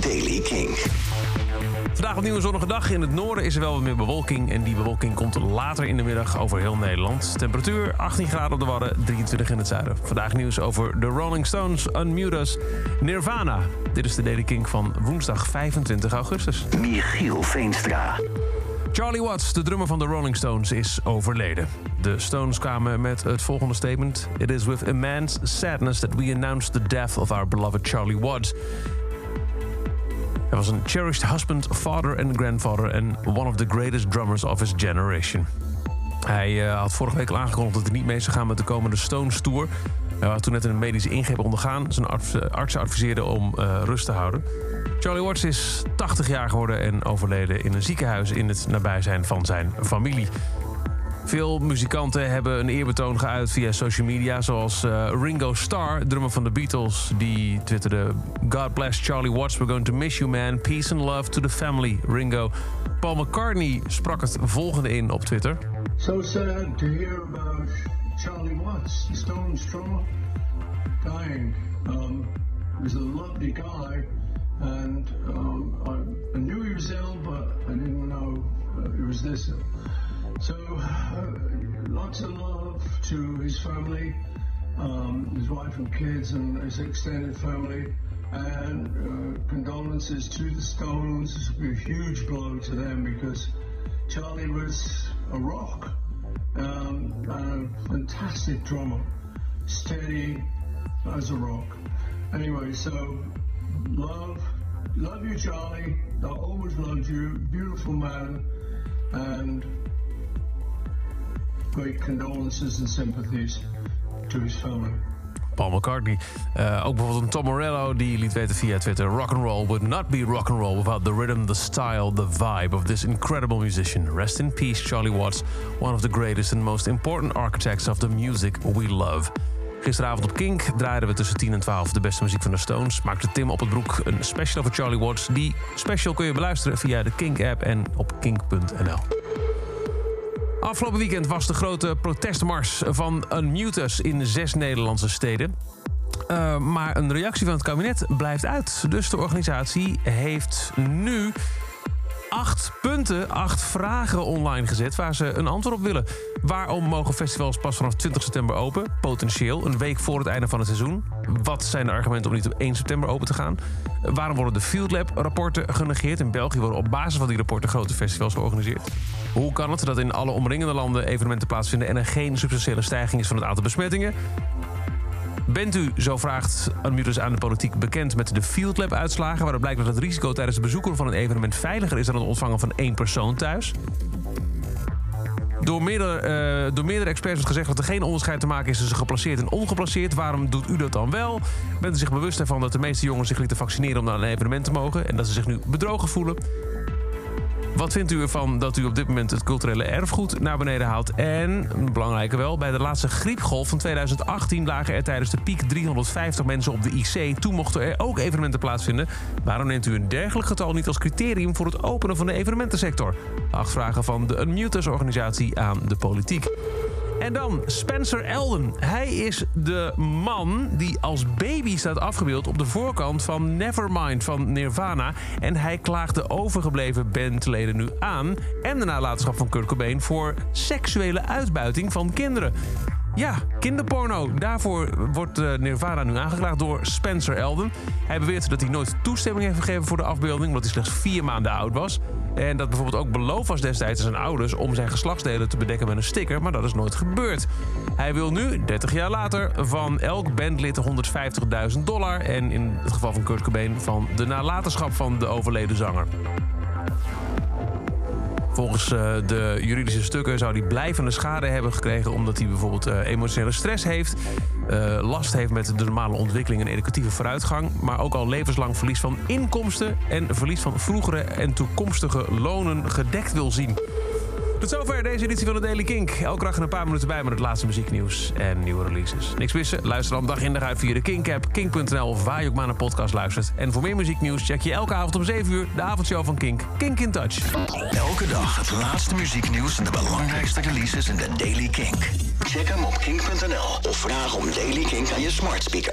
Daily King. Vandaag opnieuw een zonnige dag. In het noorden is er wel wat meer bewolking. En die bewolking komt later in de middag over heel Nederland. Temperatuur 18 graden op de Wadden, 23 in het zuiden. Vandaag nieuws over de Rolling Stones, Unmute Us, Nirvana. Dit is de Daily King van woensdag 25 augustus. Michiel Veenstra. Charlie Watts, de drummer van de Rolling Stones, is overleden. De Stones kwamen met het volgende statement. It is with immense sadness that we announce the death of our beloved Charlie Watts. Hij was een cherished husband, father and grandfather... and one of the greatest drummers of his generation. Hij uh, had vorige week al aangekondigd dat hij niet mee zou gaan met de komende Stones Tour. Hij had toen net een medische ingreep ondergaan. Zijn arts, uh, artsen adviseerden om uh, rust te houden. Charlie Watts is 80 jaar geworden en overleden in een ziekenhuis... in het nabijzijn van zijn familie. Veel muzikanten hebben een eerbetoon geuit via social media... zoals uh, Ringo Starr, drummer van de Beatles, die twitterde... God bless Charlie Watts, we're going to miss you man. Peace and love to the family, Ringo. Paul McCartney sprak het volgende in op Twitter. So sad to hear about Charlie Watts, Stones drummer, dying. Um, he was a lovely guy, and um, I, knew he was ill, but I didn't know uh, he was this. So, uh, lots of love to his family, um, his wife and kids, and his extended family, and uh, condolences to the Stones. A huge blow to them because Charlie was a rock, um, a fantastic drummer, steady as a rock. Anyway, so love, love you, Charlie. I always loved you. Beautiful man, and great condolences and sympathies to his family. Paul McCartney. Uh, ook bijvoorbeeld een Tom Morello die liet weten via Twitter... rock and roll would not be rock and roll without the rhythm, the style, the vibe of this incredible musician. Rest in peace, Charlie Watts, one of the greatest and most important architects of the music we love. Gisteravond op Kink draaiden we tussen 10 en 12 de beste muziek van de Stones. Maakte Tim op het broek een special over Charlie Watts. Die special kun je beluisteren via de Kink-app en op kink.nl. Afgelopen weekend was de grote protestmars van Unmute Us in zes Nederlandse steden. Uh, maar een reactie van het kabinet blijft uit. Dus de organisatie heeft nu acht punten, acht vragen online gezet... waar ze een antwoord op willen. Waarom mogen festivals pas vanaf 20 september open? Potentieel, een week voor het einde van het seizoen. Wat zijn de argumenten om niet op 1 september open te gaan? Waarom worden de Field Lab rapporten genegeerd? In België worden op basis van die rapporten grote festivals georganiseerd. Hoe kan het dat in alle omringende landen evenementen plaatsvinden... en er geen substantiële stijging is van het aantal besmettingen? Bent u, zo vraagt Unmutus aan de politiek, bekend met de Field Lab uitslagen... waaruit blijkt dat het risico tijdens het bezoeken van een evenement veiliger is... dan het ontvangen van één persoon thuis? Door meerdere, uh, door meerdere experts wordt gezegd dat er geen onderscheid te maken is tussen geplaceerd en ongeplaceerd. Waarom doet u dat dan wel? Bent u zich bewust ervan dat de meeste jongens zich lieten vaccineren om naar een evenement te mogen... en dat ze zich nu bedrogen voelen? Wat vindt u ervan dat u op dit moment het culturele erfgoed naar beneden haalt? En, belangrijke wel, bij de laatste griepgolf van 2018 lagen er tijdens de piek 350 mensen op de IC. Toen mochten er ook evenementen plaatsvinden. Waarom neemt u een dergelijk getal niet als criterium voor het openen van de evenementensector? Acht vragen van de Unmuters-organisatie aan de politiek. En dan Spencer Elden. Hij is de man die als baby staat afgebeeld op de voorkant van Nevermind van Nirvana. En hij klaagt de overgebleven bandleden nu aan en de nalatenschap van Kurt Cobain voor seksuele uitbuiting van kinderen. Ja, kinderporno. Daarvoor wordt uh, Nirvana nu aangeklaagd door Spencer Elden. Hij beweert dat hij nooit toestemming heeft gegeven voor de afbeelding... omdat hij slechts vier maanden oud was. En dat bijvoorbeeld ook beloofd was destijds aan zijn ouders... om zijn geslachtsdelen te bedekken met een sticker, maar dat is nooit gebeurd. Hij wil nu, 30 jaar later, van elk bandlid 150.000 dollar... en in het geval van Kurt Cobain van de nalatenschap van de overleden zanger. Volgens uh, de juridische stukken zou hij blijvende schade hebben gekregen... omdat hij bijvoorbeeld uh, emotionele stress heeft... Uh, last heeft met de normale ontwikkeling en educatieve vooruitgang... maar ook al levenslang verlies van inkomsten... en verlies van vroegere en toekomstige lonen gedekt wil zien. Tot zover deze editie van de Daily Kink. Elke dag een paar minuten bij met het laatste muzieknieuws en nieuwe releases. Niks missen? Luister dan dag in dag uit via de Kink-app, kink.nl of waar je ook maar naar podcast luistert. En voor meer muzieknieuws check je elke avond om 7 uur de avondshow van Kink, Kink in Touch. Elke dag het laatste muzieknieuws en de belangrijkste releases in de Daily Kink. Check hem op kink.nl of vraag om Daily Kink aan je smart speaker.